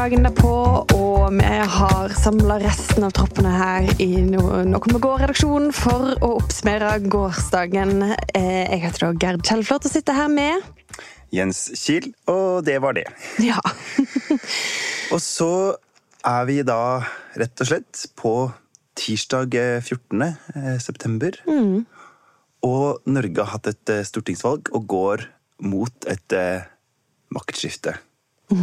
dagen derpå, og vi har samla resten av troppene her i Noen Noe med gå-redaksjonen for å oppsummere gårsdagen. Eh, Jeg heter da Gerd Kjellflot og sitter her med Jens Kiel, og det var det. Ja. Og så er vi da rett og slett på tirsdag eh, 14. september. september. Og Norge har hatt et eh, stortingsvalg og går mot et eh, maktskifte.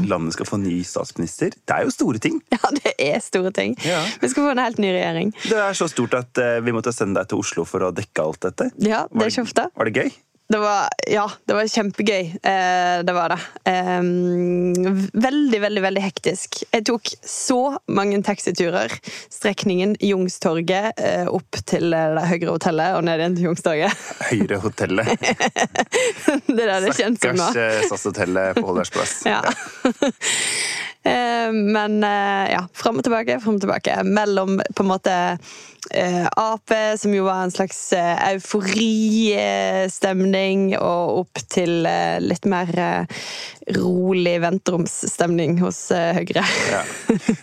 Landet skal få ny statsminister. Det er jo store ting. ja, det er store ting. Ja. Vi skal få en helt ny regjering. Det er så stort at eh, vi måtte sende deg til Oslo for å dekke alt dette. Ja, det er ikke ofte. Var det gøy? Det var, ja, det var kjempegøy. Eh, det var det. Eh, veldig, veldig veldig hektisk. Jeg tok så mange taxiturer. Strekningen Jungstorget eh, opp til det Høyre hotellet og ned igjen til Jungstorget. Høyre hotellet? det er det det kjennes som nå. Stakkars eh, SAS-hotellet på Holders plass. Ja. Eh, Men eh, ja, fram og tilbake, fram og tilbake. Mellom på en måte eh, Ap, som jo var en slags euforistemning, og opp til litt mer rolig venteromsstemning hos Høyre. Ja.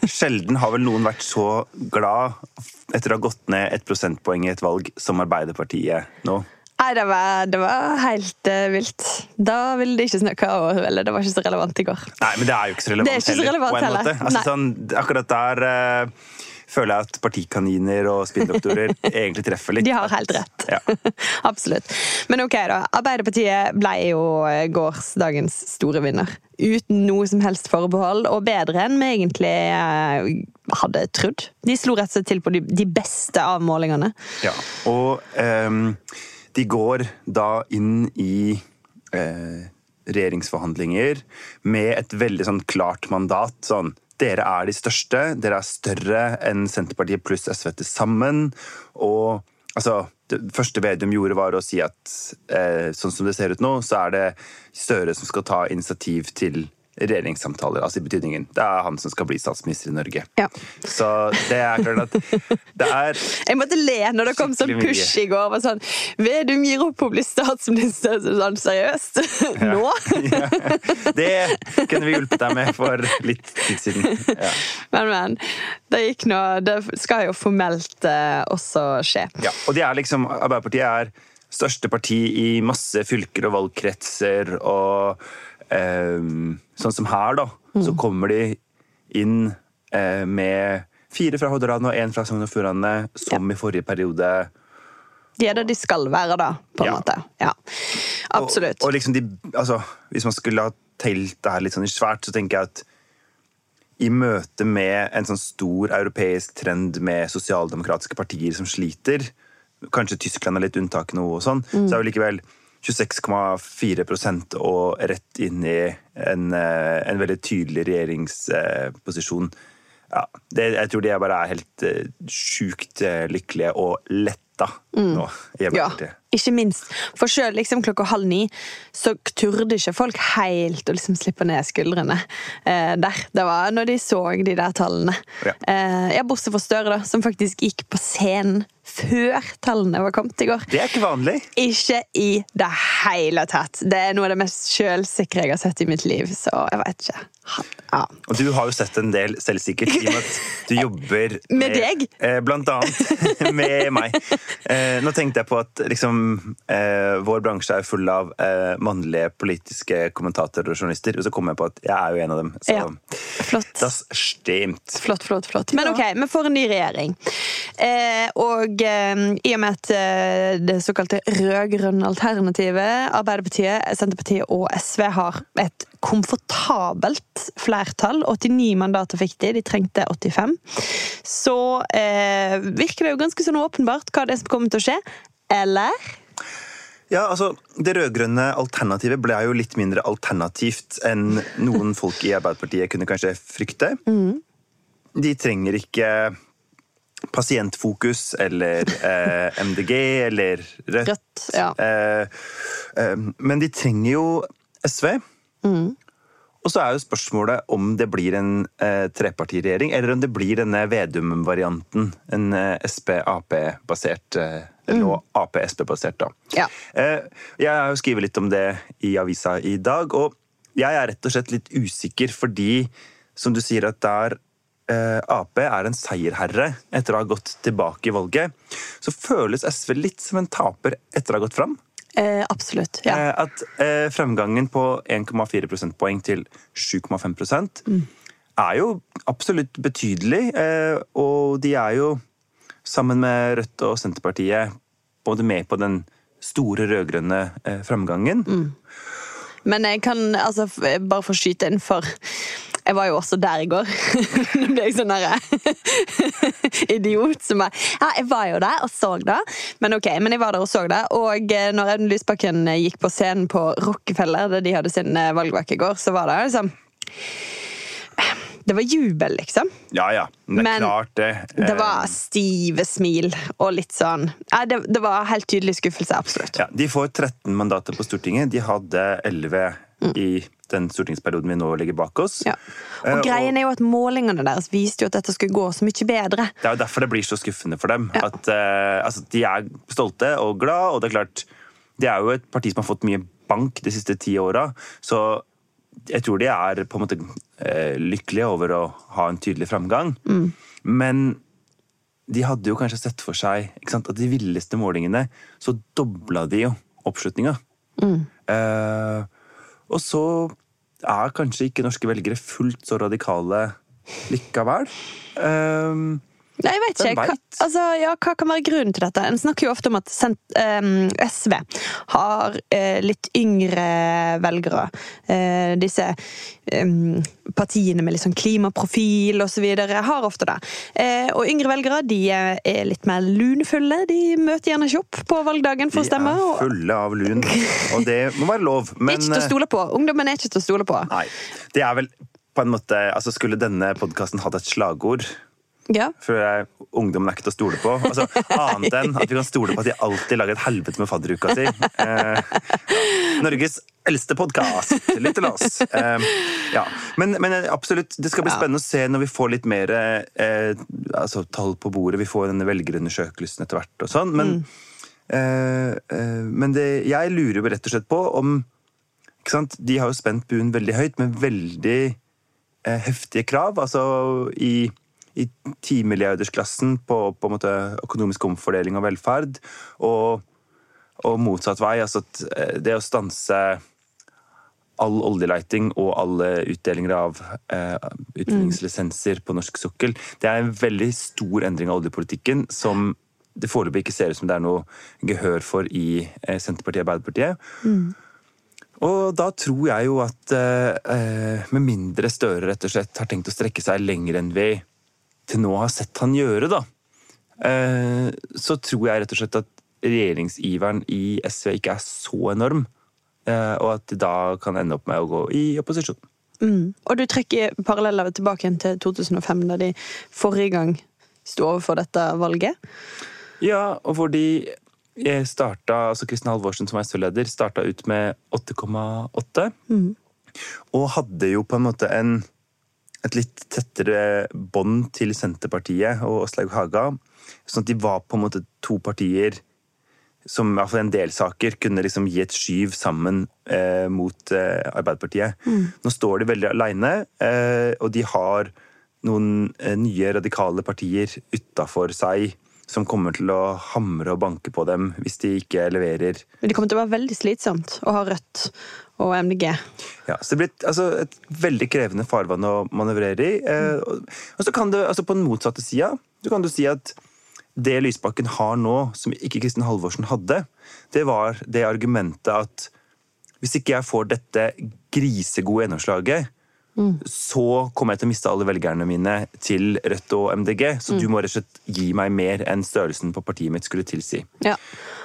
Sjelden har vel noen vært så glad etter å ha gått ned et prosentpoeng i et valg som Arbeiderpartiet nå. Nei, det var, det var helt uh, vilt. Da ville de ikke snakke over, eller det var ikke så relevant i går. Nei, men det er jo ikke så relevant, Det ikke så relevant heller. måte. Altså, sånn, akkurat der uh, føler jeg at partikaniner og spinndoktorer egentlig treffer litt. De har helt rett. Ja. Absolutt. Men ok, da. Arbeiderpartiet ble jo eh, gårsdagens store vinner. Uten noe som helst forbehold, og bedre enn vi egentlig hadde trodd. De slo rett og slett til på de, beste av målingene. Ja, og ehm, de går da inn i eh, regjeringsforhandlinger med et veldig sånn klart mandat. Sånn, dere er de største, dere er større enn Senterpartiet pluss SV til sammen. Og altså, det første Vedum gjorde, var å si at eh, sånn som det ser ut nå, så er det Støre som skal ta initiativ til regjeringssamtaler. Altså i betydningen det er han som skal bli statsminister i Norge. Ja. Så det er klart at det er Jeg måtte le når det kom sånn push i går. Var sånn, Vedum gir opp å bli statsminister. Sånn, seriøst? Nå? Det kunne vi hjulpet deg med for litt tid siden. Ja. Men, men. Det gikk nå Det skal jo formelt eh, også skje. Ja, og det er liksom, Arbeiderpartiet er største parti i masse fylker og valgkretser, og sånn som her, da, så kommer de inn eh, med fire fra Hordaland og én fra Sogn og Fjordane, som i forrige periode. De er det de skal være, da. På en Ja. måte. Ja. Absolutt. Og, og liksom de, altså, hvis man skulle ha telt det her litt sånn svært, så tenker jeg at i møte med en sånn stor europeisk trend med sosialdemokratiske partier som sliter, kanskje Tyskland er litt unntak nå og sånn, så er jo likevel 26,4% og rett inn i en, eh, en veldig tydelig regjeringsposisjon. Ja, det, jeg tror de bare er helt eh, sjukt eh, lykkelige og letta nå i Ja, Arbeiderpartiet. Ikke minst. For sjøl liksom klokka halv ni så turde ikke folk helt å liksom slippe ned skuldrene eh, der. Det var når de så de der tallene. Ja. Eh, Bortsett fra Støre, da, som faktisk gikk på scenen før tallene var kommet i går. Det er ikke vanlig. Ikke i det hele tatt. Det er noe av det mest sjølsikre jeg har sett i mitt liv, så jeg vet ikke. Ja. Og du har jo sett en del selvsikkert i og med at du jobber Med deg? Eh, blant annet med meg. Eh, nå tenkte jeg på at liksom, eh, vår bransje er full av eh, mannlige politiske kommentatorer og journalister, og så kom jeg på at jeg er jo en av dem. Så Ja. Flott. das stimmt. Flott, flott, flott. Men ok, vi får en ny regjering. Eh, og eh, i og med at eh, det såkalte rød-grønne alternativet, Arbeiderpartiet, Senterpartiet og SV har et komfortabelt flertall, 89 mandater fikk de, de trengte 85, så eh, virker det jo ganske sånn åpenbart hva det er som kommer til å skje. Eller? Ja, altså, Det rød-grønne alternativet ble jo litt mindre alternativt enn noen folk i Arbeiderpartiet kunne kanskje frykte. De trenger ikke pasientfokus eller eh, MDG eller Rødt. Rødt, ja. Eh, eh, men de trenger jo SV. Og så er jo spørsmålet om det blir en eh, trepartiregjering, eller om det blir denne Vedum-varianten. En eh, Sp-Ap-basert eh, Eller nå Ap-Sp-basert, da. Ja. Eh, jeg har jo skrevet litt om det i avisa i dag, og jeg er rett og slett litt usikker fordi som du sier, at der eh, Ap er en seierherre etter å ha gått tilbake i valget, så føles SV litt som en taper etter å ha gått fram. Eh, absolutt. Ja. Eh, at eh, fremgangen på 1,4 prosentpoeng til 7,5 Mm. er jo absolutt betydelig. Eh, og de er jo, sammen med Rødt og Senterpartiet, både med på den store rød-grønne eh, fremgangen. Mm. Men jeg kan altså bare få skyte inn, for jeg var jo også der i går. Nå ble jeg sånn derre idiot som bare Ja, jeg var jo der og så det. Men ok, men jeg var der og så det. Og eh, når Audun Lysbakken eh, gikk på scenen på Rockefeller, der de hadde sin eh, valgvake i går, så var det liksom Det var jubel, liksom. Ja ja, det er Men klart det. Det Eh, var stive smil og litt sånn ja, det, det var helt tydelig skuffelse, absolutt. Ja, De får 13 mandater på Stortinget. De hadde 11 i den stortingsperioden vi nå ligger bak oss. Mm. Ja. Eh, Og greien er jo at Målingene deres viste jo at dette skulle gå så mye bedre. Det er jo derfor det blir så skuffende for dem. Ja. At uh, altså, De er stolte og glad, og det er klart Det er jo et parti som har fått mye bank de siste ti åra, så jeg tror de er på en måte eh, lykkelige over å ha en tydelig framgang. Mm. Men de hadde jo kanskje sett for seg sant, at de villeste målingene så dobla de jo oppslutninga. Mm. Eh, og så er kanskje ikke norske velgere fullt så radikale likevel. Eh, Nei, jeg vet ikke. Hva, altså, ja, hva kan være grunnen til dette? En snakker jo ofte om at SV har eh, litt yngre velgere. Eh, disse partiene med litt sånn klimaprofil osv. har ofte det. Eh, og yngre velgere de er litt mer lunfulle. De møter gjerne ikke opp på valgdagen for å stemme. De er fulle av lun, og det må være lov. Men ikke til å stole på. Ungdommen er ikke til å stole på. nei, det er vel på en måte altså Skulle denne podkasten hatt et slagord Ja. for jeg, ungdommen er ikke til å stole på. Altså, Annet enn at vi kan stole på at de alltid lager et helvete med fadderuka si. Eh, Norges eldste podkast. Lytt til oss. Eh, ja. men, men absolutt, det skal bli spennende å se når vi får litt mer eh, altså, tall på bordet. Vi får denne velgerundersøkelsen etter hvert og sånn. Men, mm. eh, men det, jeg lurer jo rett og slett på om ikke sant? De har jo spent buen veldig høyt, med veldig eh, heftige krav. Altså i, i timilliardersklassen på, på en måte økonomisk omfordeling og velferd. Og, og motsatt vei. Altså at eh, det å stanse all oljeleiting og alle utdelinger av eh, utvinningslisenser på norsk sokkel, det er en veldig stor endring av oljepolitikken som det foreløpig ikke ser ut som det er noe gehør for i eh, Senterpartiet og Arbeiderpartiet. Og da tror jeg jo at eh, med mindre Støre rett og slett har tenkt å strekke seg lenger enn vi til nå har sett han gjøre, da, eh, så tror jeg rett og slett at regjeringsiveren i SV ikke er så enorm. Eh, og at de da kan ende opp med å gå i opposisjon. Mm. Og du trekker paralleller tilbake til 2005, da de forrige gang sto overfor dette valget. Ja, og hvor de eh, starta, altså Kristin Halvorsen som SV-leder starta ut med 8,8. Og hadde jo på en måte en, et litt tettere bånd til Senterpartiet og Åslaug Haga. Sånn at de var på en måte to partier som i hvert fall en del saker kunne liksom gi et skyv sammen eh, mot eh, Arbeiderpartiet. Nå står de veldig aleine, eh, og de har noen eh, nye radikale partier utafor seg som kommer til å hamre og banke på dem hvis de ikke leverer. Men det kommer til å være veldig slitsomt å ha Rødt og MDG. Ja, så det blir altså, et veldig krevende farvann å manøvrere i. Eh, og, så kan det, altså på den motsatte sida, så kan du si at det Lysbakken har nå, som ikke Kristin Halvorsen hadde, det var det argumentet at hvis ikke jeg får dette grisegode gjennomslaget, så kommer jeg til å miste alle velgerne mine til Rødt og MDG. Så du må rett og slett gi meg mer enn størrelsen på partiet mitt skulle tilsi. Ja.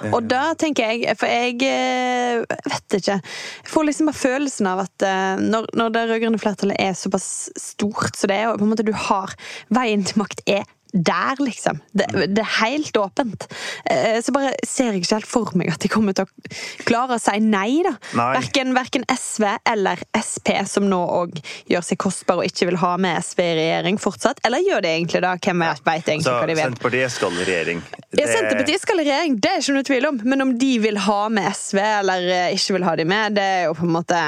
Og da tenker jeg, for jeg eh, vet ikke. Jeg får liksom bare følelsen av at eh, når, når det rød-grønne flertallet er såpass stort som det er, og på en måte du har Veien til makt er der, liksom. Det, det er helt åpent. Eh, Så bare ser jeg ikke helt for meg at de kommer til å klare å si nei, da. Verken, verken SV eller Sp, som nå òg gjør seg kostbare og ikke vil ha med SV i regjering fortsatt. Eller gjør de egentlig da? Hvem vet egentlig Så hva de vil? Senterpartiet skal i regjering. Ja, Senterpartiet skal i regjering, det er ikke noe tvil om. Men om de vil ha med SV eller eh, ikke vil ha de med, det er jo på en måte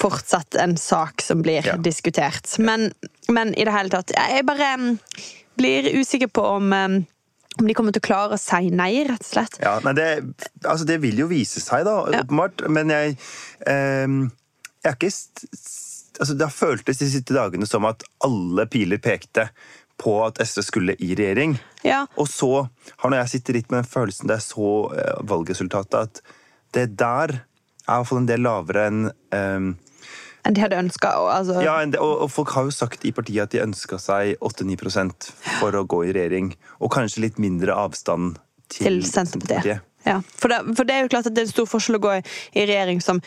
fortsatt en sak som blir Ja. diskutert. Men, men i det hele tatt Jeg bare mm, blir usikker på om mm, om de kommer til å klare å si nei, rett og slett. Ja, nei, det, altså det vil jo vise seg, da, Ja. åpenbart. Men jeg, eh, jeg er ikke altså Det har føltes de siste dagene som at alle piler pekte på at SV skulle i regjering. Ja. Og så har når jeg sitter litt med den følelsen da jeg så eh, valgresultatet, at det der er i hvert fall en del lavere enn ehm, Enn de hadde ønska. Altså, ja, og, og folk har jo sagt i partiet at de ønska seg 8-9% for å gå i regjering. Og kanskje litt mindre avstand til, til Senterpartiet. Ja, for det, for det er jo klart at det er en stor forskjell å gå i, i regjering som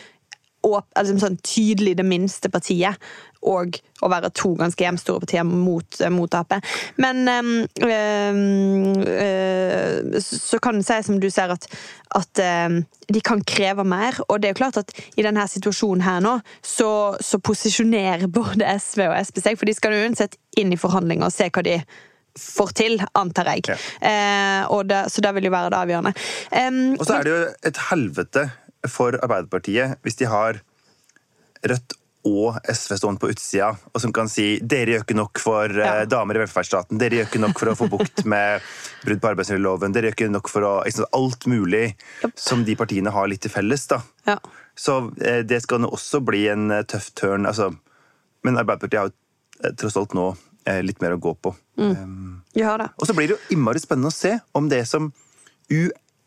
åp, altså sånn tydelig det minste partiet, og å være to ganske jevnstore partier mot, eh, mot Ap. Men øh, eh, så kan det si, som du ser, at, at øh, de kan kreve mer. Og det er jo klart at i denne situasjonen her nå, så, så posisjonerer både SV og Sp seg, for de skal jo uansett inn i forhandlinger og se hva de får til, antar jeg. Ja. Eh, det, så det vil jo være det avgjørende. Um, Og så er det jo et helvete for Arbeiderpartiet hvis de har Rødt og SV stående på utsida, og som kan si dere gjør ikke nok for eh, Ja. damer i velferdsstaten, dere gjør ikke nok for å få bukt med brudd på arbeidsmiljøloven, dere gjør ikke nok for å sant, Alt mulig som de partiene har litt til felles. da. ja. Så eh, det skal nå også bli en eh, tøff turn. Altså, men Arbeiderpartiet har jo tross alt nå litt mer å gå på. Um, Ja og så blir det jo innmari spennende å se om det som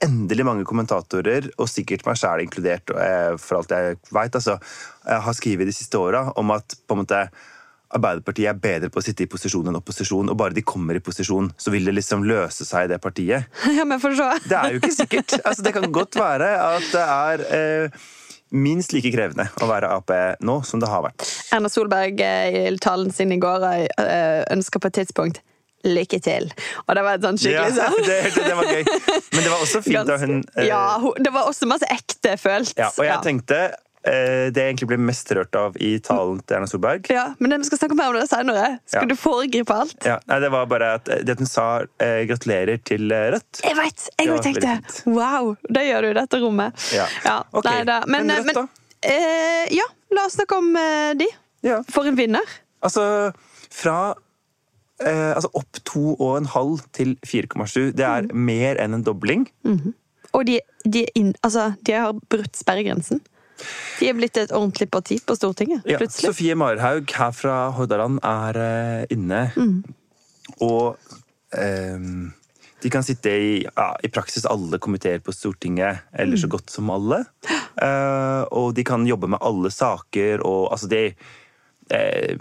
uendelig mange kommentatorer, og sikkert meg sjæl inkludert, eh, for alt jeg veit, altså, eh, har skrevet de siste åra om at på en måte Arbeiderpartiet er bedre på å sitte i posisjon enn opposisjon, og bare de kommer i posisjon, så vil det liksom løse seg i det partiet. Ja, men for så. Det er jo ikke sikkert. Altså, det kan godt være at det er eh, minst like krevende å være Ap nå som det har vært. Erna Solberg eh, i talen sin i går ønsker på et tidspunkt lykke til. Og det var et sånn skikkelig sånn det, det var gøy. Men det var også fint da hun eh, Ja, det var også masse ekte følt. Ja, og jeg Ja. tenkte eh, det jeg egentlig ble mest rørt av i talen til Erna Solberg Ja, men vi skal snakke mer om det senere. Skal Ja. du foregripe alt? ja, nei, Det var bare at, det at hun sa eh, 'gratulerer til eh, Rødt'. Jeg veit! Jeg òg tenkte wow, det gjør du i dette rommet. Ja. Ok, nei da. Men, men Rødt, men, da? eh, ja, la oss snakke om eh, de. Ja. For en vinner. Altså, fra eh, altså opp to og en halv til 4,7. Det er Mm. mer enn en dobling. Og de, de, inn, altså, de har brutt sperregrensen. De er blitt et ordentlig parti på Stortinget, Ja, plutselig. Sofie Marhaug her fra Hordaland er eh, inne. Mm. Og ehm, de kan sitte i, ja, i praksis alle komiteer på Stortinget, eller Mm. så godt som alle. Eh, og de kan jobbe med alle saker, og altså det eh,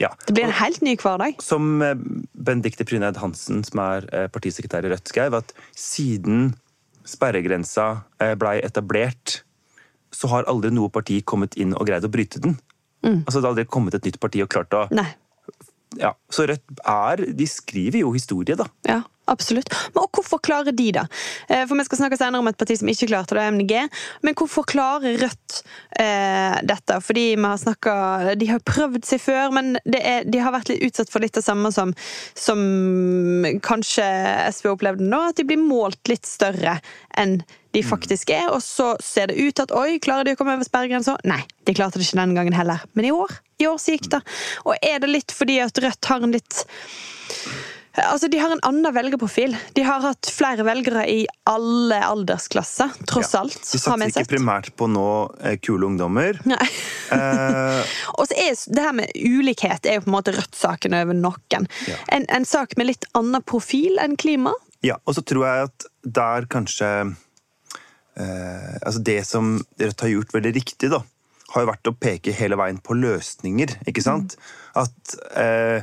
Ja. Det blir en helt ny hverdag. Som eh, Benedicte Pryneid Hansen, som er eh, partisekretær i Rødt, skrev, at siden sperregrensa eh, blei etablert, så har aldri noe parti kommet inn og greid å bryte den. Altså Det har aldri kommet et nytt parti og klart å Nei. ja, Så Rødt er De skriver jo historie, da. Ja, absolutt. Men og hvorfor klarer de det? Eh, For Vi skal snakke senere om et parti som ikke klarte det, MDG. Men hvorfor klarer Rødt eh, dette? Fordi vi har snakka De har prøvd seg før, men det er, de har vært litt utsatt for litt det samme som, som kanskje SV opplevde nå. At de blir målt litt større enn de faktisk er. Og så ser det ut at oi, klarer de å komme over sperregrensa? Nei, de klarte det ikke denne gangen heller. Men i år, i år så gikk det. Og er det litt fordi at Rødt har en litt Altså, De har en annen velgerprofil. De har hatt flere velgere i alle aldersklasser, tross Ja. alt. De satser ikke sett. primært på nå eh, kule ungdommer. Nei. Eh, Og så er det her med ulikhet er jo på en måte Rødt-saken over noen. Ja. En, en sak med litt annen profil enn klima. ja, og så tror jeg at der kanskje eh, Altså det som Rødt har gjort veldig riktig, da, har jo vært å peke hele veien på løsninger, ikke sant? At eh, eh,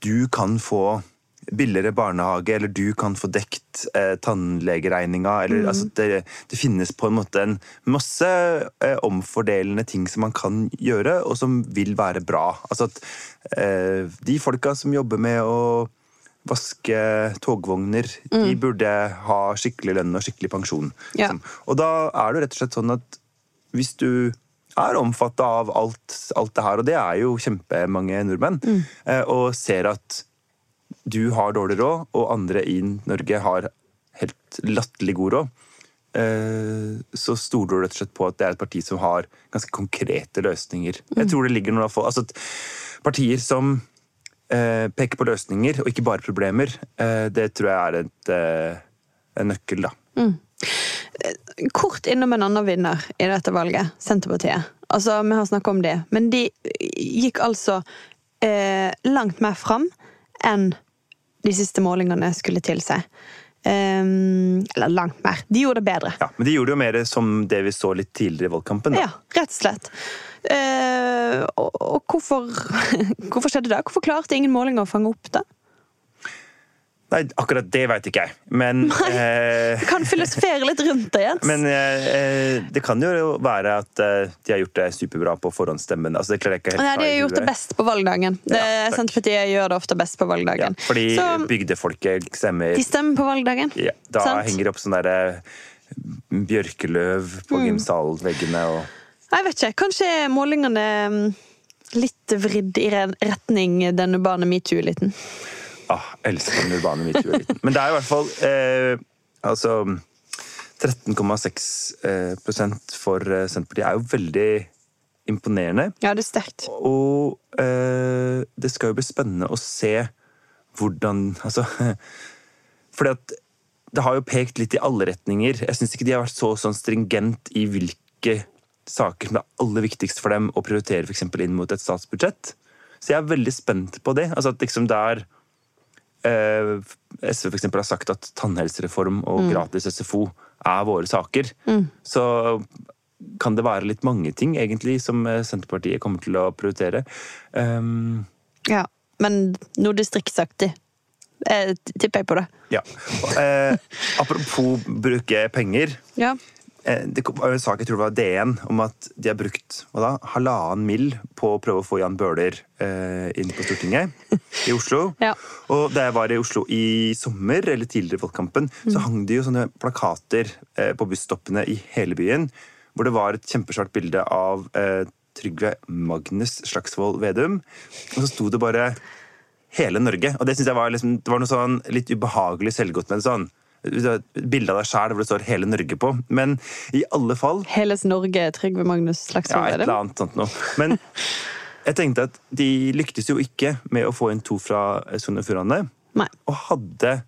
du kan få billigere barnehage, eller du kan få dekt eh, tannlegeregninga. Eller, altså, det, det finnes på en måte en masse eh, omfordelende ting som man kan gjøre, og som vil være bra. Altså at eh, de folka som jobber med å vaske togvogner, de burde ha skikkelig lønn og skikkelig pensjon. Ja. liksom. Og da er det rett og slett sånn at hvis du er omfatta av alt, alt det her, og det er jo kjempemange nordmenn, eh, og ser at du har dårlig råd, og andre i Norge har helt latterlig god råd, eh, så stoler du rett og slett på at det er et parti som har ganske konkrete løsninger. Jeg tror det ligger noe altså Partier som eh, peker på løsninger og ikke bare problemer, eh, det tror jeg er et, en nøkkel, da. Kort innom en annen vinner i dette valget, Senterpartiet. Altså, Vi har snakka om det, men de gikk altså eh, langt mer fram enn de siste målingene skulle tilsi. Um, eller langt mer. De gjorde det bedre. Ja, men de gjorde det jo mer som det vi så litt tidligere i valgkampen. Da. Ja, rett og slett. Uh, og, og hvorfor, hvorfor skjedde det? Hvorfor klarte ingen målinger å fange opp det? Nei, akkurat det veit ikke jeg, men Nei, Du kan filosofere litt rundt det, Jens. Men eh, det kan jo være at eh, de har gjort det superbra på forhåndsstemmen. Altså, det Nei, De har gjort det best på valgdagen. Det, Ja. Senterpartiet gjør det ofte best på Ja, valgdagen. fordi Så bygdefolket stemmer de stemmer på valgdagen. ja, Da sant? henger det opp sånn derre bjørkeløv på Mm. gymsalveggene og Jeg vet ikke. Kanskje målingene mm, litt vridd i retning den urbane metoo-eliten. Ah, elsker den urbane metoo-eliten. Men det er i hvert fall eh, Altså 13,6 eh, for eh, Senterpartiet er jo veldig imponerende. Ja, det er sterkt. Og eh, det skal jo bli spennende å se hvordan Altså Fordi at det har jo pekt litt i alle retninger. Jeg syns ikke de har vært så sånn stringent i hvilke saker som er aller viktigst for dem å prioritere f.eks. inn mot et statsbudsjett. Så jeg er veldig spent på det. Altså at liksom der eh, SV for har sagt at tannhelsereform og gratis SFO er våre saker, så kan det være litt mange ting egentlig som eh, Senterpartiet kommer til å prioritere. Um, Ja. Men noe distriktsaktig. Eh, tipper jeg på det. ja. Eh, apropos bruke penger. Ja. Eh, det var en sak jeg tror det var DN om at de har brukt da, halvannen mill. på å prøve å få Jan Bøhler eh, inn på Stortinget i Oslo. Ja. Og da jeg var i Oslo i sommer, eller tidligere i valgkampen, så hang det jo sånne plakater eh, på busstoppene i hele byen, hvor det var et kjempesvart bilde av eh, Trygve Magnus Slagsvold Vedum, og så sto det bare hele Norge. Og det synes jeg var, liksom, det var noe sånn litt ubehagelig selvgodt med det sånn. Bilde av deg sjæl hvor det står 'hele Norge' på. Men i alle fall Heles Norge, Trygve Magnus ja, et eller annet sånt noe. Men jeg tenkte at de lyktes jo ikke med å få inn to fra Sogn og Fjordane. Og hadde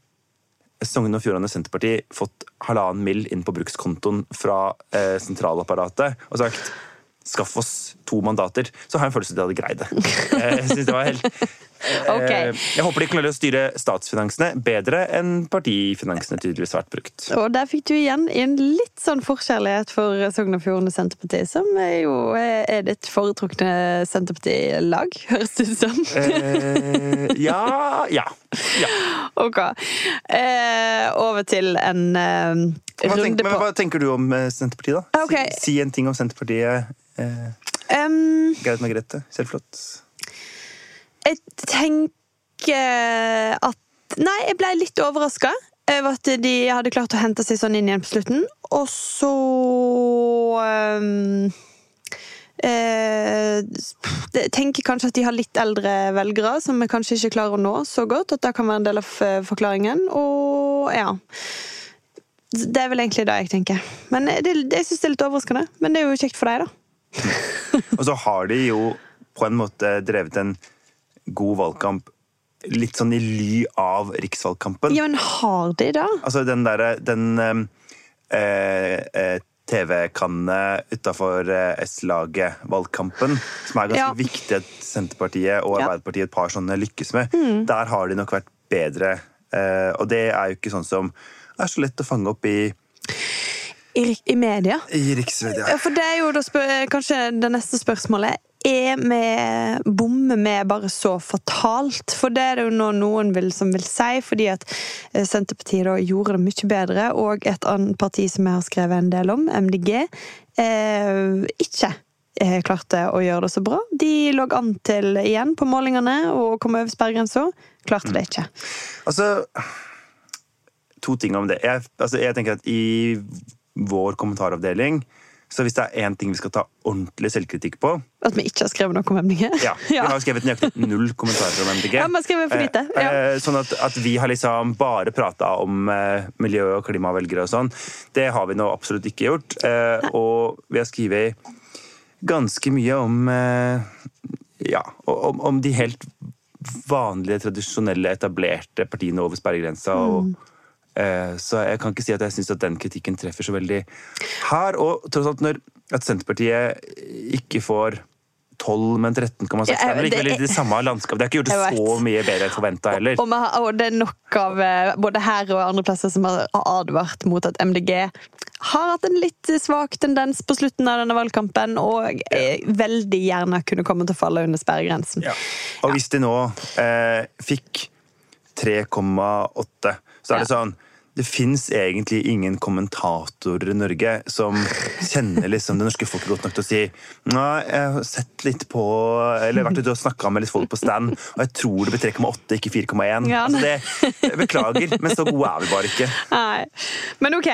Sogn og Fjordane Senterparti fått halvannen mill. inn på brukskontoen fra eh, sentralapparatet og sagt Skaff oss to mandater, så har jeg en følelse av at de hadde greid det. Eh, Jeg, synes det var helt, eh, Ok. jeg håper de klarer å styre statsfinansene bedre enn partifinansene tydeligvis har vært brukt. Og der fikk du igjen en litt sånn forkjærlighet for Sogn og Fjordane Senterparti, som er jo er ditt foretrukne Senterpartilag, høres det ut som. Eh, ja Ja. ja. Ok. Eh, over til en eh, runde tenker, men, på hva tenker du om eh, Senterpartiet, da? Okay. Si, si en ting om Senterpartiet. Eh, um, Greit, Margrethe. Selvflott. Jeg tenker at Nei, jeg ble litt overraska over at de hadde klart å hente seg sånn inn igjen på slutten. Og så um, eh, tenker kanskje at de har litt eldre velgere som vi kanskje ikke klarer å nå så godt. At det kan være en del av eh, forklaringen. Og ja. Det er vel egentlig det jeg tenker. Men det, det, jeg syns det er litt overraskende. Men det er jo kjekt for deg, da. Og så har de jo på en måte drevet en god valgkamp litt sånn i ly av riksvalgkampen. Ja, men har de det? Altså den derre Den eh, eh, TV-kannene utafor eh, S-laget-valgkampen, som er ganske Ja. viktig at Senterpartiet og. Mm. Arbeiderpartiet et par sånne lykkes med, der har de nok vært bedre. Eh, og det er jo ikke sånn som er så lett å fange opp i, I, I media? i riksmedia. For det er jo da spør, kanskje det neste spørsmålet. Er vi bommer vi bare så fatalt? For det er det jo nå noen vil, som vil si, fordi at eh, Senterpartiet da gjorde det mye bedre, og et annet parti som jeg har skrevet en del om, MDG, eh, ikke eh, klarte å gjøre det så bra. De lå an til igjen på målingene og kom over sperregrensa. Klarte det ikke. Altså To ting om det. Jeg, altså, jeg tenker at i vår kommentaravdeling så hvis det er én ting vi skal ta ordentlig selvkritikk på At vi ikke har skrevet noe om MDG? Ja, Vi har skrevet nøyaktig null kommentarer om MDG. Ja, har skrevet for lite. Ja. Eh, Sånn at, at vi har liksom bare prata om eh, miljø- og klimavelgere og sånn, det har vi nå absolutt ikke gjort. Eh, og vi har skrevet ganske mye om eh, ja, om, om de helt vanlige, tradisjonelle, etablerte partiene over sperregrensa. og Eh, Så jeg kan ikke si at jeg syns den kritikken treffer så veldig her. Og tross alt når at Senterpartiet ikke får 12, men 13,6 Ja, Det er det- likevel i det samme landskapet. Det har ikke gjort det så mye bedre enn forventa heller. Og, og, og det er nok av eh, både her og andre plasser som har advart mot at MDG har hatt en litt svak tendens på slutten av denne valgkampen, og ja. veldig gjerne kunne komme til å falle under sperregrensen. Ja. Og hvis de nå eh, fikk 3,8, så er det sånn det fins egentlig ingen kommentatorer i Norge som kjenner liksom det norske folket godt nok til å si Nei, jeg har sett litt på Eller vært ute og snakka med litt folk på stand, og jeg tror det blir 3,8, ikke 4,1. Ja. Altså det, beklager, men så gode er vi bare ikke. Nei. Men ok,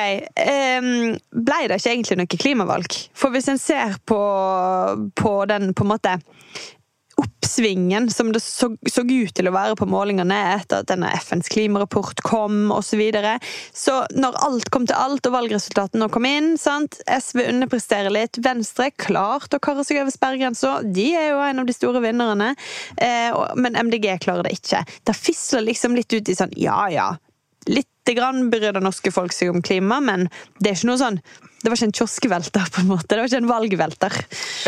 ble det ikke egentlig noe klimavalg? For hvis en ser på, på den på en måte oppsvingen som det så, så ut til å være på målingene etter at denne FNs klimarapport kom osv. Så, videre. så når alt kom til alt og valgresultatene kom inn sant? SV underpresterer litt, Venstre klart å karre seg over sperregrensa. De er jo en av de store vinnerne. Eh, men MDG klarer det ikke. Det fisler liksom litt ut i sånn ja ja. Lite grann bryr det norske folk seg om klima, men det er ikke noe sånn Det var ikke en kioskvelter, på en måte. Det var ikke en valgvelter.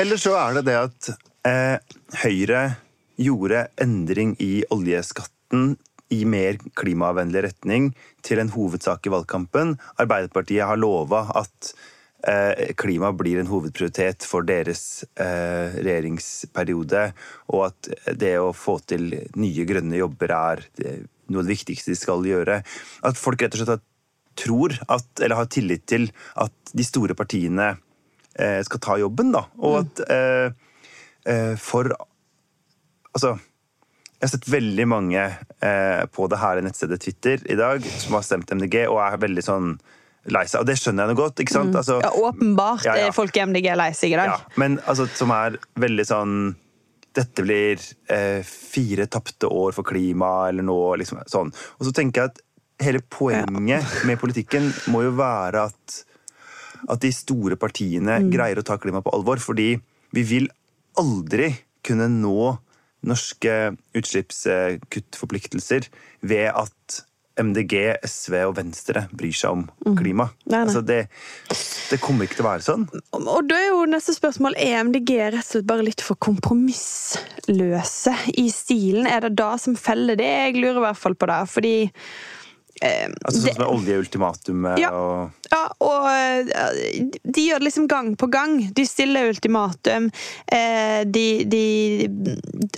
Eller så er det det at Høyre gjorde endring i oljeskatten i mer klimavennlig retning til en hovedsak i valgkampen. Arbeiderpartiet har lova at eh, klima blir en hovedprioritet for deres eh, regjeringsperiode, og at det å få til nye grønne jobber er noe av det viktigste de skal gjøre. At folk rett og slett har tror at, eller har tillit til at de store partiene eh, skal ta jobben, da. Og at eh, eh, for Altså jeg har sett veldig mange eh, på det her nettstedet Twitter i dag som har stemt MDG og er veldig sånn lei seg. Og det skjønner jeg nå godt. ikke sant? Altså, Ja, åpenbart Ja, ja. er folk i MDG lei seg i dag. ja, men altså, som er veldig sånn Dette blir eh, fire tapte år for klima, eller noe liksom, sånn. Og så tenker jeg at hele poenget med politikken må jo være at, at de store partiene greier å ta klima på alvor. Fordi vi vil aldri kunne nå norske utslippskuttforpliktelser ved at MDG, SV og Venstre bryr seg om klima. Nei, nei. Altså det, det kommer ikke til å være sånn. Og- da er jo neste spørsmål er MDG rett og slett bare litt for kompromissløse i stilen. Er det da som feller det? Jeg lurer i hvert fall på det. Fordi eh, Altså det- Sånn som med oljeultimatumet Ja. og Ja, og eh, de gjør det liksom gang på gang. De stiller ultimatum. eh, De, de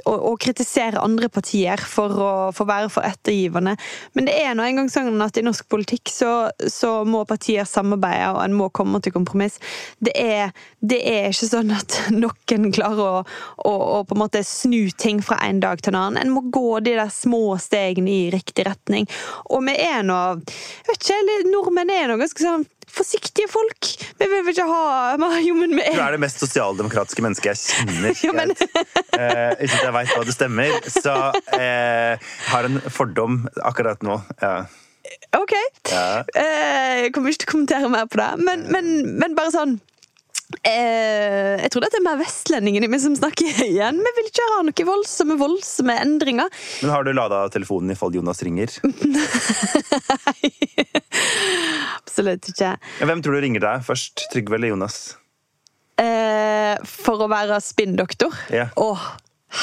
og, og kritiserer andre partier for å for være for ettergivende. Men det er nå engang sånn at i norsk politikk så, så må partier samarbeide, og en må komme til kompromiss. Det er, det er ikke sånn at noen klarer å, å, å på en måte snu ting fra en dag til en annen. En må gå de der små stegene i riktig retning. Og vi er nå vet ikke, Nordmenn er nå ganske sånn forsiktige folk. Vi vil ikke ha Jo, men vi Du er det mest sosialdemokratiske mennesket jeg kjenner. jo, men- eh, uten at jeg veit hva det stemmer. Så eh, har en fordom akkurat nå. Ja. OK. Ja. Eh, Jeg kommer ikke til å kommentere mer på det, men, men, men bare sånn eh, jeg tror det er mer vestlendingen i meg som snakker igjen. Vi vil ikke ha noe voldsomme voldsomme endringer. Men har du lada telefonen i fall Jonas ringer? Nei. Absolutt ikke. Hvem tror du ringer deg først? Trygve eller Jonas? Eh, for å være spinndoktor. Ja. Åh,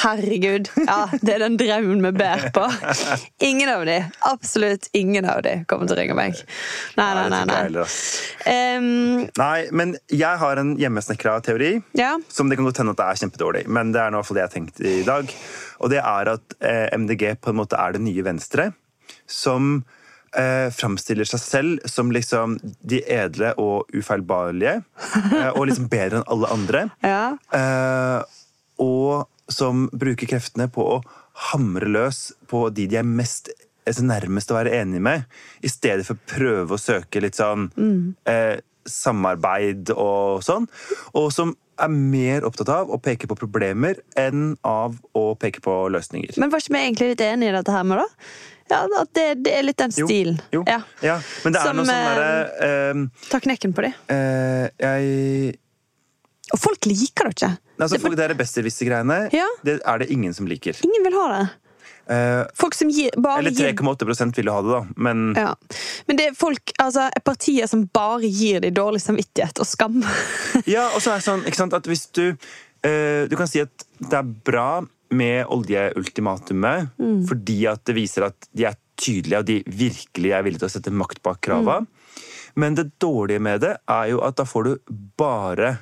Herregud. Ja, det er den drømmen vi ber på. Ingen av de, absolutt ingen av de kommer til å ringe meg. Nei, nei, nei. jeg Nei, Um, Nei, men jeg har en hjemmesnekra teori. ja. Som det kan godt hende at det er kjempedårlig, men det er i hvert fall det jeg har tenkt i dag. Og det er at eh, MDG på en måte er det nye Venstre, som eh, framstiller seg selv som liksom de edle og ufeilbarlige. Eh, og liksom bedre enn alle andre. ja. Eh, og som bruker kreftene på å hamre løs på de de er mest altså nærmest å være enig med, i stedet for å prøve å søke litt sånn eh, samarbeid og sånn. Og som er mer opptatt av å peke på problemer enn av å peke på løsninger. Men var ikke vi egentlig litt enige i dette her med, da? Ja, At det, det er litt den stilen. Jo, Ja. ja. Men det er Som, noe sånn eh, derre eh, Ta knekken på de. eh, Jeg Og folk liker det ikke. Altså, Det- folk, det er det besserwisser-greiene. Ja. Det er det ingen som liker. Ingen vil ha det. Uh, Folk som gir, bare eller gir 3,8 vil jo ha det, da. Men ja. Men det er folk, altså partier som bare gir deg dårlig samvittighet og skam. Ja, og så er det sånn, ikke sant, at hvis du uh, Du kan si at det er bra med oljeultimatumet fordi at det viser at de er tydelige, og de virkelig er villige til å sette makt bak krava. Men det dårlige med det er jo at da får du bare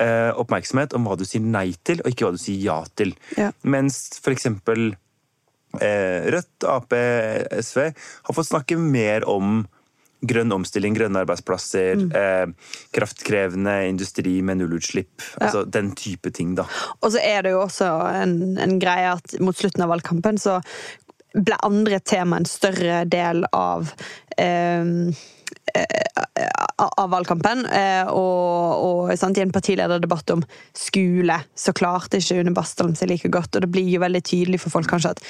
eh, oppmerksomhet om hva du sier nei til, og ikke hva du sier ja til. Ja. Mens for eksempel eh, Rødt, Ap, SV har fått snakke mer om grønn omstilling, grønne arbeidsplasser, eh, kraftkrevende industri med nullutslipp. Altså den type ting, da. Og så er det jo også en, en greie at mot slutten av valgkampen så ble andre tema en større del av eh, eh, av valgkampen. Eh, og og sant, i en partilederdebatt om skole så klarte ikke Une Bastholm seg like godt. Og det blir jo veldig tydelig for folk kanskje at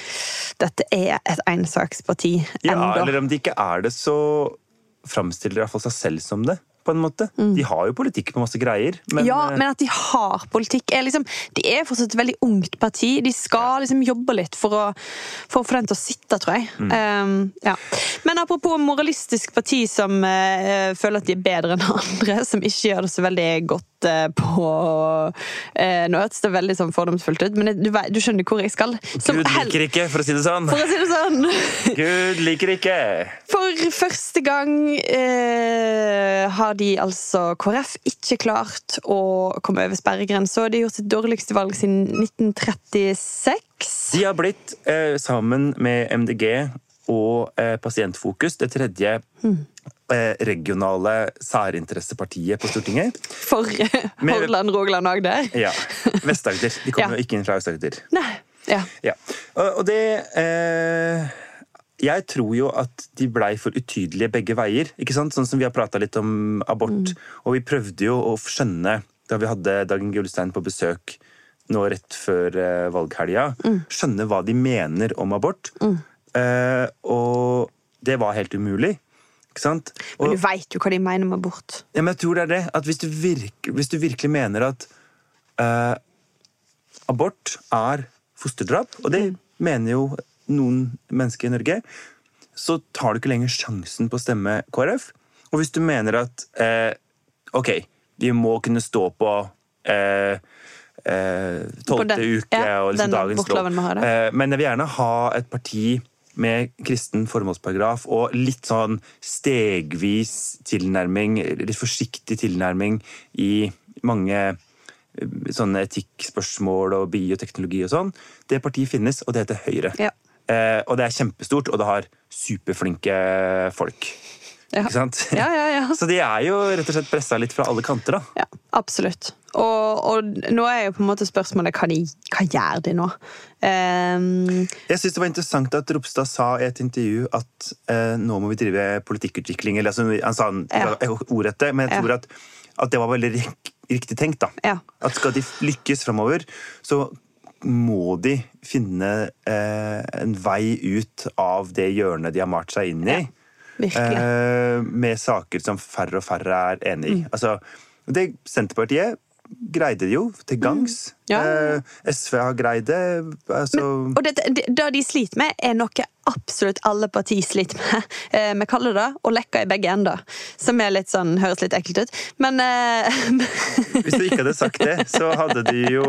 dette er et ensaksparti Ja, eller om det ikke er det, så framstiller de iallfall seg selv som det. På en måte. De har jo politikk på masse greier, men, ja, eh, men at de har politikk er liksom, De er fortsatt et veldig ungt parti. De skal liksom jobbe litt for å, for å få den til å sitte, tror jeg. Mm. Um, ja. Men apropos moralistisk parti som uh, føler at de er bedre enn andre, som ikke gjør det så veldig godt på eh, Nå hørtes det veldig sånn fordomsfullt ut, men du, du skjønner hvor jeg skal. Som Gud liker ikke, for å si det sånn. For å si det sånn. Gud liker ikke! For første gang eh, har de altså KrF ikke klart å komme over sperregrensa. De har gjort sitt dårligste valg siden 1936. De har blitt, eh, sammen med MDG og eh, Pasientfokus, det tredje eh, regionale særinteressepartiet på Stortinget. For Med- Hordaland, Rogaland og Agder. Ja. Vest-Agder. De kommer Ja. jo ikke inn fra Aust-Agder. Ja. Ja. Og, og det eh, Jeg tror jo at de blei for utydelige begge veier. ikke sant? Sånn som vi har prata litt om abort. Og vi prøvde jo å skjønne, da vi hadde Dagen Gullstein på besøk nå rett før eh, valghelga, skjønne hva de mener om abort. Eh, og det var helt umulig. Sant? Men du veit jo hva de mener med abort. ja, men jeg tror det er det. At hvis du, virke, hvis du virkelig mener at uh, abort er fosterdrap, og det mener jo noen mennesker i Norge, så tar du ikke lenger sjansen på å stemme KrF. Og hvis du mener at uh, ok, vi må kunne stå på eh, tolvte den- uke ja, og liksom dagens lov. men jeg vil gjerne ha et parti med kristen formålsparagraf og litt sånn stegvis tilnærming, litt forsiktig tilnærming i mange eh, sånne etikkspørsmål og bioteknologi og sånn. Det partiet finnes, og det heter Høyre. Ja. Eh, og det er kjempestort, og det har superflinke folk. Ja. Ikke sant? Ja, ja, ja. Så de er jo rett og slett pressa litt fra alle kanter, da. Ja, absolutt. Og, og nå er jo på en måte spørsmålet hva, de, hva gjør de nå? Um, Jeg synes det var interessant at Ropstad sa i et intervju at uh, nå må vi drive politikkutvikling. Eller, altså, han sa Ja. ordrette, men jeg Ja. tror at, at det var veldig riktig tenkt. da. Ja. At skal de lykkes framover, så må de finne eh, en vei ut av det hjørnet de har malt seg inn i. Eh, med saker som færre og færre er enig Mm. i. Altså, det Senterpartiet greide det jo til gangs. Mm. Ja. Eh, SV har greid det. Altså, Og det, det, det de sliter med, er noe absolutt alle partier sliter med. Eh, Vi kaller det å lekke i begge ender. Som er litt sånn, høres litt ekkelt ut. Men eh, hvis du ikke hadde sagt det, så hadde de jo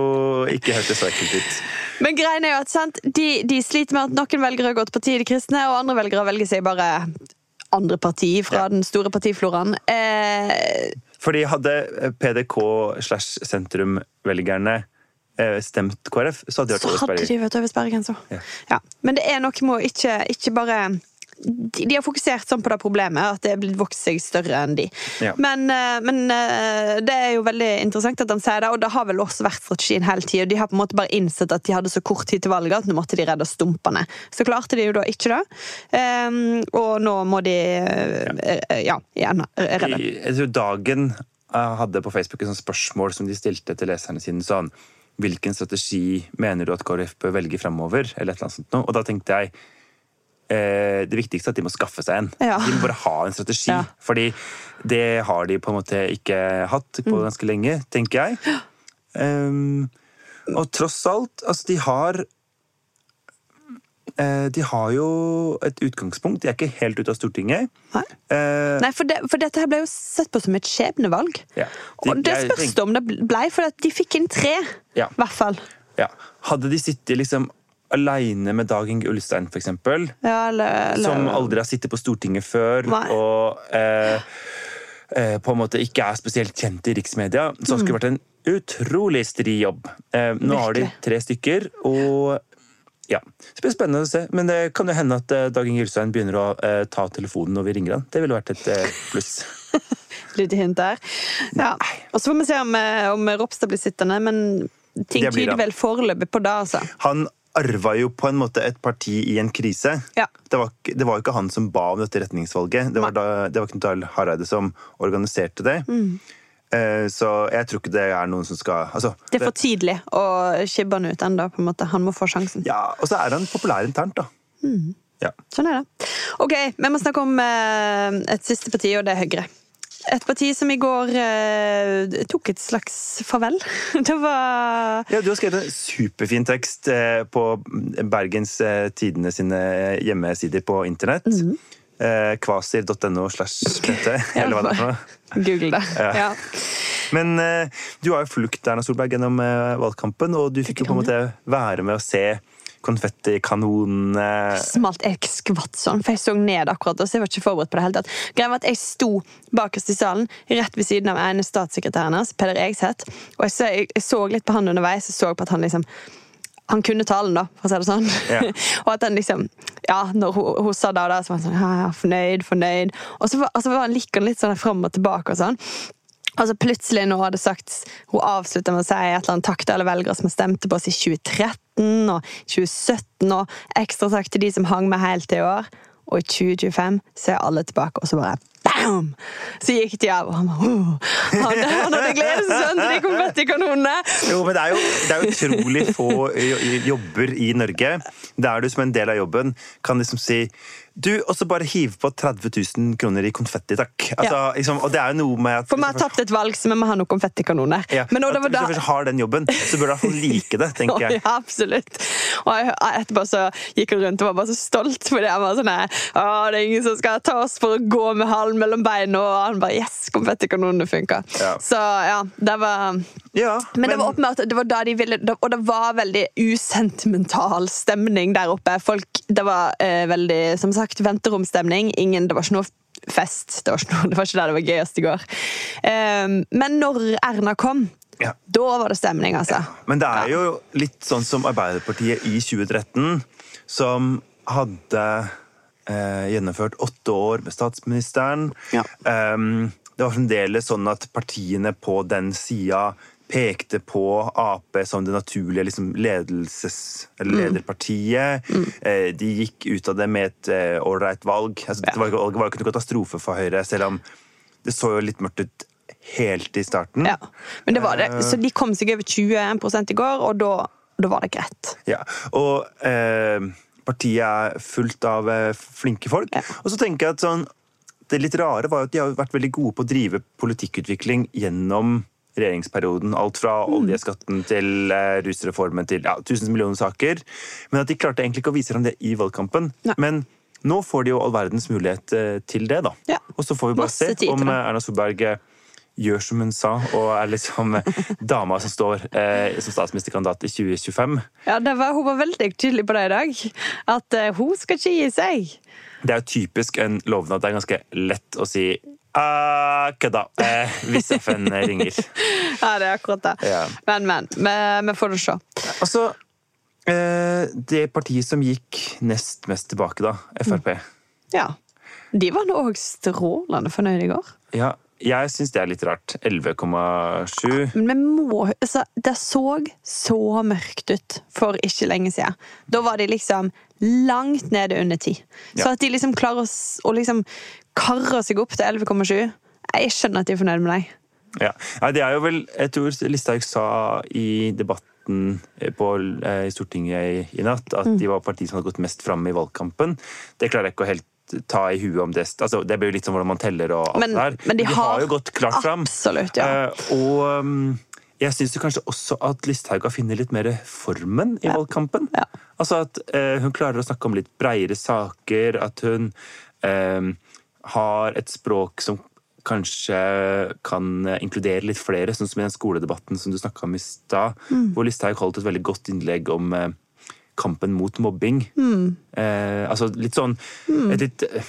ikke hørtes så ekkelt ut. Men greien er jo at sant? De, de sliter med at noen velger å gå til partiet De kristne, og andre velger å velge seg bare andre parti fra Ja. den store partifloraen. Eh, Fordi hadde PDK slash sentrum-velgerne stemt KrF, så hadde de vært over sperregrensa. Ja. Ja. Men det er noe med å ikke, ikke bare de, har fokusert sånn på det problemet, at det er blitt vokst seg større enn de. Ja. Men, eh, men eh, det er jo veldig interessant at han sier det, og det har vel også vært strategien hele tida. De har på en måte bare innsett at de hadde så kort tid til valget at nå måtte de redde stumpene. Så klarte de jo da ikke det. Um, og nå må de eh, ja, igjen redde. Jeg tror Dagen hadde på Facebook et sånt spørsmål som de stilte til leserne sine. sånn, Hvilken strategi mener du at KrF bør velge framover? Eller et eller annet sånt noe. Og da tenkte jeg det viktigste er at de må skaffe seg en. Ja. De må bare ha en strategi. Ja. Fordi det har de på en måte ikke hatt på Mm. ganske lenge, tenker jeg. Um, og tross alt, altså de har eh, De har jo et utgangspunkt. De er ikke helt ute av Stortinget. Nei. uh, Nei, for, det, for dette her ble jo sett på som et skjebnevalg. Ja. De- og det spørs det om det blei, for de fikk inn tre. Ja. I hvert fall. Ja. Hadde de sittet liksom aleine med Dag Inge Ulstein, eksempel, Ja, eller, eller, som aldri har sittet på Stortinget før, Nei. og eh, eh, på en måte ikke er spesielt kjent i riksmedia, så skulle det vært en utrolig stri jobb. Eh, nå har de tre stykker, og ja. Så det blir spennende å se. Men det kan jo hende at eh, Dag Inge Ulstein begynner å eh, ta telefonen når vi ringer han. Det ville vært et eh, pluss. Lite hint der. Ja. Og så får vi se om, eh, om Ropstad blir sittende, men ting tyder vel foreløpig på det, altså. Han arva jo på en måte et parti i en krise. Ja. Det, var, ikke- det var ikke han som ba om dette retningsvalget. Det var, da, det var Knut Arild Hareide som organiserte det. Mm. Eh, så jeg tror ikke det er noen som skal altså, Det er for tidlig å skibbe han ut ennå. en. Han må få sjansen. ja, Og så er han populær internt, da. Mm. Ja. Sånn er det. Ok, Vi må snakke om eh, et siste parti, og det er Høyre. Et parti som i går eh, tok et slags farvel. Det var ja, Du har skrevet en superfin tekst eh, på Bergens eh, Tidende sine hjemmesider på internett. Mhm. Eh, Kvasir.no slash dette, eller hva det er for noe. Google det. Ja. Ja. Men eh, du har jo fulgt Erna Solberg gjennom eh, valgkampen, og du fikk jo på en måte være med å se konfettikanonene smalt jeg skvatt sånn, for jeg så ned akkurat, og så jeg var ikke forberedt på det hele tatt. Greia var at jeg sto bakerst i salen, rett ved siden av ene statssekretæren hans, Peder Egseth, og jeg så, jeg så litt på han underveis, jeg så på at han liksom han kunne talen, da, for å si det sånn. Ja. og at han liksom Ja, når hun, hun sa det og det, så var han sånn ja, ja, fornøyd, fornøyd. Og så var, altså, var han like litt sånn fram og tilbake og sånn. Og så plutselig når hun hadde sagt Hun avslutta med å si et eller annet takk til alle velgere som stemte på oss i 2013 og 2017, og ekstra takk til de som hang med helt til i år. Og i 2025 så er alle tilbake, og så bare bam! Så gikk de av, og han bare «Åh!» Han, han hadde gledet seg sånn til de konfettikanonene! Jo, men det er jo, det er utrolig få jobber i Norge der du som en del av jobben kan liksom si du, og så bare hive på 30 000 kroner i konfetti, takk. Altså, Ja. liksom, og det er jo noe med at For vi har tapt et valg, så vi må ha noen konfettikanoner. ja, Men når at det var Hvis du først har den jobben, så bør du i hvert fall like det, tenker jeg. Ja, absolutt. Og jeg- etterpå så gikk hun rundt og var bare så stolt, fordi han var sånn Å, det er ingen som skal ta oss for å gå med halen mellom beina, og han bare Yes, konfettikanonene funka. Ja. Så ja, det var Ja, men, det var åpenbart det var da de ville Og det var veldig usentimental stemning der oppe. Folk, Det var eh, veldig, som sagt, venteromstemning. Ingen, det var ikke noe fest. Det var ikke, noe, det var ikke der det var gøyest i går. Um, men når Erna kom, Ja. da var det stemning, altså. Men det er jo litt sånn som Arbeiderpartiet i 2013, som hadde eh, gjennomført åtte år med statsministeren. Ja. Um, det var fremdeles sånn at partiene på den sida pekte på Ap som det naturlige liksom, ledelses- Mm. eller lederpartiet. Eh, de gikk ut av det med et eh, ålreit valg. Altså, det, var, var jo ikke noe katastrofe for Høyre, selv om det så jo litt mørkt ut helt i starten. Ja, men det var det. Eh. Så de kom seg over 21 i går, og da, da var det greit. Ja, og eh, partiet er fullt av eh, flinke folk. Ja. Og så tenker jeg at sånn, det litt rare var at de har vært veldig gode på å drive politikkutvikling gjennom regjeringsperioden. Alt fra oljeskatten til eh, rusreformen til ja, tusen millioner saker. Men at de klarte egentlig ikke å vise fram det i valgkampen. Nei. Men nå får de jo all verdens mulighet eh, til det, da. Ja. Og så får vi bare se om eh, Erna Solberg gjør som hun sa, og er liksom dama som står eh, som statsministerkandidat i 2025. Ja, det var, Hun var veldig tydelig på det i dag. At eh, hun skal ikke gi seg. Det er jo typisk en lovnad. Det er ganske lett å si ah, kødda, eh, hvis FN ringer. Ja, det er akkurat det. Ja. Men, men. Vi, vi får det se. Altså, eh, det partiet som gikk nest mest tilbake, da, Frp. Ja. De var nå òg strålende fornøyde i går. Ja, jeg syns det er litt rart. 11,7. Men vi må altså, Det så så mørkt ut for ikke lenge siden. Da var de liksom langt nede under ti. Så Ja. at de liksom klarer å, å liksom karre seg opp til 11,7 Jeg skjønner at de er fornøyd med deg. Ja. Nei, det er jo vel Jeg tror Listhaug sa i debatten på, eh, i Stortinget i, i natt at de var partiet som hadde gått mest fram i valgkampen. Det klarer jeg ikke å helt ta i huet om det. Altså, det blir jo litt sånn hvordan man teller og alt Men, det der. men de, har jo gått klart fram. Absolutt, ja. Eh, og um, jeg syns kanskje også at Listhaug har funnet litt mer formen i valgkampen. Ja. Altså at eh, hun klarer å snakke om litt breiere saker, at hun eh, har et språk som kanskje kan inkludere litt flere, sånn som i den skoledebatten som du snakka om i stad, Mm. hvor Listhaug holdt et veldig godt innlegg om eh, kampen mot mobbing. Mm. Eh, altså litt sånn et litt eh,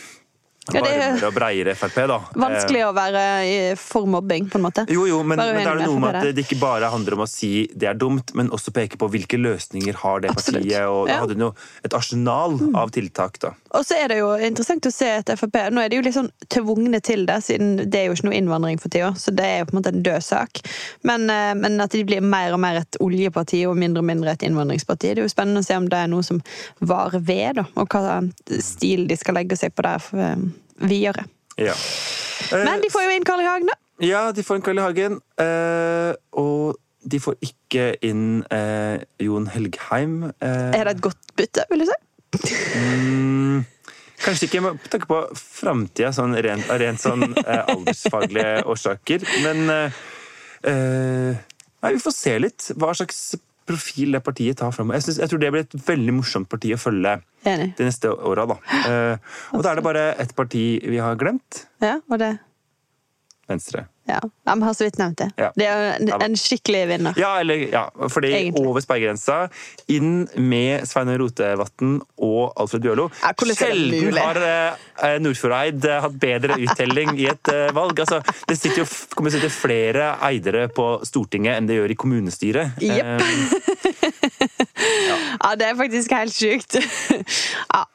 Ja, det er- varmere og breiere Frp, da. Eh, Vanskelig å være for mobbing, på en måte. jo, jo, men, men da er det noe med at det ikke bare handler om å si det er dumt, men også peke på hvilke løsninger har det Absolutt. partiet. Og da Mm. hadde hun jo et arsenal av tiltak, da. Og så er det jo interessant å se et Frp Nå er de jo litt sånn tvungne til det, siden det er jo ikke noe innvandring for tida. Så det er jo på en måte en død sak. Men, eh, men at de blir mer og mer et oljeparti og mindre og mindre et innvandringsparti. Det er jo spennende å se om det er noe som varer ved, da. Og hva stil de skal legge seg på der eh, videre. Ja. Eh, Men de får jo inn Carl I. Hagen, da. Ja, de får inn Karl i hagen. eh, og de får ikke inn eh, Jon Helgheim. eh, Er det et godt bytte, vil du si? Mm, kanskje ikke med tanke på framtida, sånn rent, av rent sånn aldersfaglige årsaker. Men Nei, vi får se litt hva slags profil det partiet tar framover. Jeg, jeg tror det blir et veldig morsomt parti å følge Enig. de neste åra. Da. Eh, og da er det bare ett parti vi har glemt. Ja, og det Venstre. Ja, vi har så vidt nevnt det. Ja. Det er en, en skikkelig vinner. Ja, eller, ja, fordi Egentlig. over sperregrensa, inn med Sveinung Rotevatn og Alfred Bjørlo. Ja, Sjelden har eh, Nordfjordeid eh, hatt bedre uttelling i et eh, valg. Altså, det sitter jo, kommer sitte flere eidere på Stortinget enn det gjør i kommunestyret. Yep. Um, ja. Ja, det er faktisk helt sjukt. ja.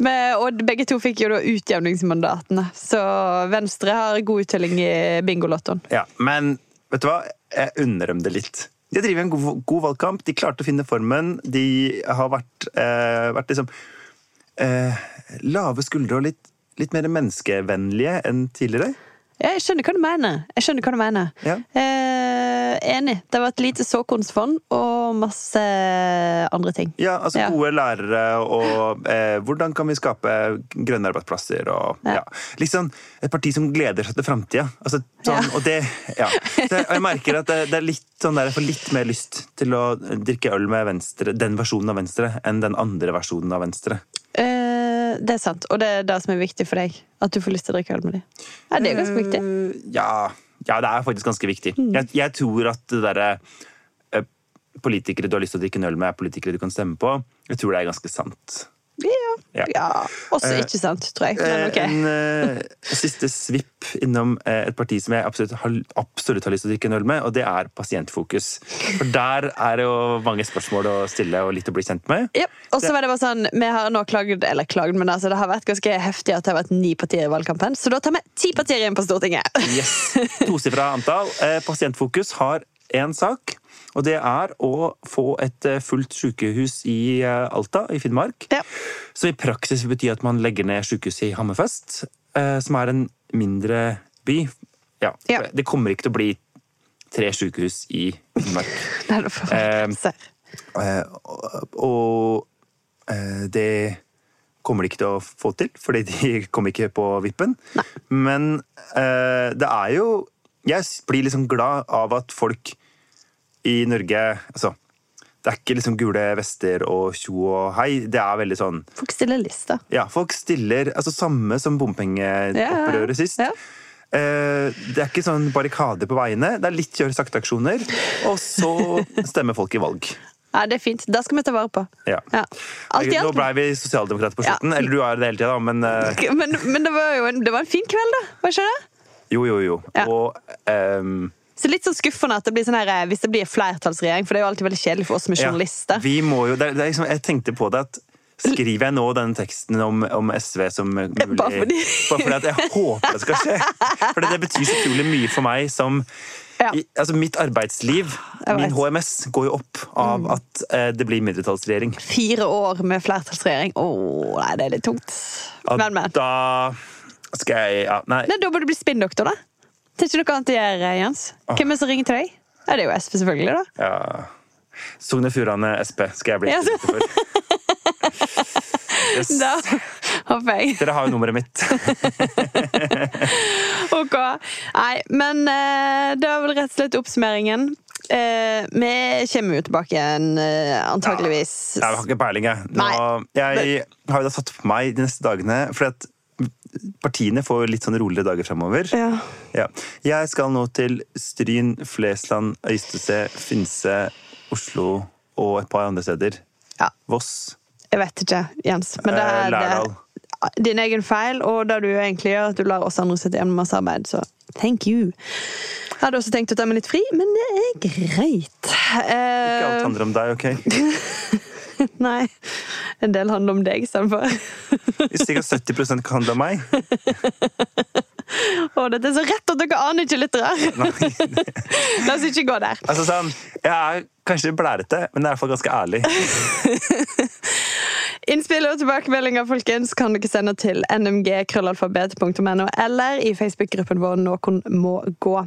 Men, og begge to fikk jo da utjevningsmandatene, så Venstre har god uttelling i bingolottoen. ja, men vet du hva? Jeg unner dem det litt. De driver en god, god valgkamp. De klarte å finne formen. De har vært, eh, vært liksom eh, lave skuldre og litt, litt mer menneskevennlige enn tidligere. Ja, jeg skjønner hva du mener. Jeg skjønner hva du mener. Ja. Eh, enig. Det var et lite såkornsfond og masse andre ting. Ja, altså Ja. gode lærere og eh, hvordan kan vi skape grønne arbeidsplasser og Ja. ja. Liksom et parti som gleder seg til framtida. Altså, sånn. Og det Ja. Det, jeg merker at det, det er litt sånn der jeg får litt mer lyst til å drikke øl med Venstre, den versjonen av Venstre, enn den andre versjonen av Venstre. Eh, det er sant, og det er det som er viktig for deg. At du får lyst til å drikke øl med dem. Ja, det er ganske viktig. Eh, Ja, ja, det er faktisk ganske viktig. Mm. Jeg, jeg tror at det derre eh, Politikere du har lyst til å drikke en øl med, er politikere du kan stemme på. Jeg tror det er ganske sant. Ja. Ja. Også Eh, ikke sant, tror jeg. Men okay. En uh, siste svipp innom uh, et parti som jeg absolutt har, absolutt har lyst til å drikke en øl med, og det er Pasientfokus. For der er det jo mange spørsmål å stille og litt å bli kjent med. Ja, og så var det bare sånn, Vi har nå klagd, eller klagd, men altså, det har vært ganske heftig at det har vært ni partier i valgkampen. Så da tar vi ti partier inn på Stortinget. Yes, Tosifra antall. Uh, Pasientfokus har én sak, og det er å få et eh, fullt sykehus i eh, Alta i Finnmark. Ja. Som i praksis vil bety at man legger ned sykehuset i Hammerfest, eh, som er en mindre by. Ja, Ja. Det kommer ikke til å bli tre sykehus i Finnmark. Det er det for Eh, og og det kommer de ikke til å få til, fordi de kom ikke på vippen. Men eh, det er jo jeg blir liksom glad av at folk i Norge Altså, det er ikke liksom gule vester og tjo og hei. Det er veldig sånn Folk stiller lista. Ja, folk stiller altså Samme som bompengeopprøret sist. Ja. Eh, Det er ikke sånn barrikader på veiene. Det er litt kjøre sakte-aksjoner. Og så stemmer folk i valg. Ja, det er fint. Det skal vi ta vare på. Ja. Ja. Alt Nå ble vi sosialdemokrater på slutten. Ja. Eller du er det hele tida, da, men eh, Men, men det var jo en, det var en fin kveld, da. Var ikke det? jo, jo, jo. Og ehm, Så litt sånn skuffende at det blir sånn her, hvis det blir flertallsregjering, for det er jo alltid veldig kjedelig for oss som er ja, journalister. vi må jo det, det liksom, Jeg tenkte på det at Skriver jeg nå denne teksten om, om SV som mulig Bare fordi- Bare fordi at jeg håper det skal skje. For det betyr så utrolig mye for meg som Ja. i, altså Mitt arbeidsliv, min. Mm. HMS, går jo opp av at eh, det blir mindretallsregjering. Fire år med flertallsregjering. Åh, nei, det er litt tungt. Men, men. Da skal jeg ja, Nei. Nei, da bør du bli spinndoktor, da. Det er ikke noe annet å gjøre, Jens. Hvem er det som ringer til deg? Ja, det er jo SP, selvfølgelig. da. Ja. Sogn og Fjordane Sp skal jeg bli yes. for. Yes. Da håper jeg. Dere har jo nummeret mitt. Ok. Nei, men eh, det var vel rett og slett oppsummeringen. Eh, vi kommer jo tilbake igjen, eh, Ja. Jeg har ikke peiling, jeg. Nå, jeg har jo da satt på meg de neste dagene, for at partiene får litt sånn roligere dager fremover. Ja. Ja. Jeg skal nå til Stryn, Flesland, Øystese, Finse, Oslo og et par andre steder. ja. Voss. Jeg vet ikke, Jens. Men det Eh, er Lærdal. det, din egen feil, og det du egentlig gjør, at du lar oss andre sitte igjen med masse arbeid. Så thank you. Jeg hadde også tenkt å ta meg litt fri, men det er greit. Ikke alt Eh, handler om deg, ok? nei. En del handler om deg istedenfor. Sikkert 70 kan handle om meg. Å, dette er så rett at dere aner ikke litt Nei. La oss ikke gå der. Altså sånn, Jeg er kanskje blærete, men jeg er i hvert fall ganske ærlig. Innspill og tilbakemeldinger folkens, kan dere sende til nmg.krøllalfabet.no eller i Facebook-gruppen vår Noen må gå.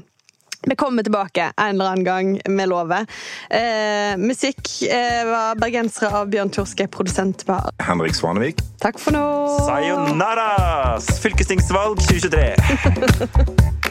Vi kommer tilbake en eller annen gang, vi lover. Eh, musikk eh, var bergensere av Bjørn Torske, produsent var Henrik Svanevik. Takk for nå! Sayonara! Fylkestingsvalg 2023.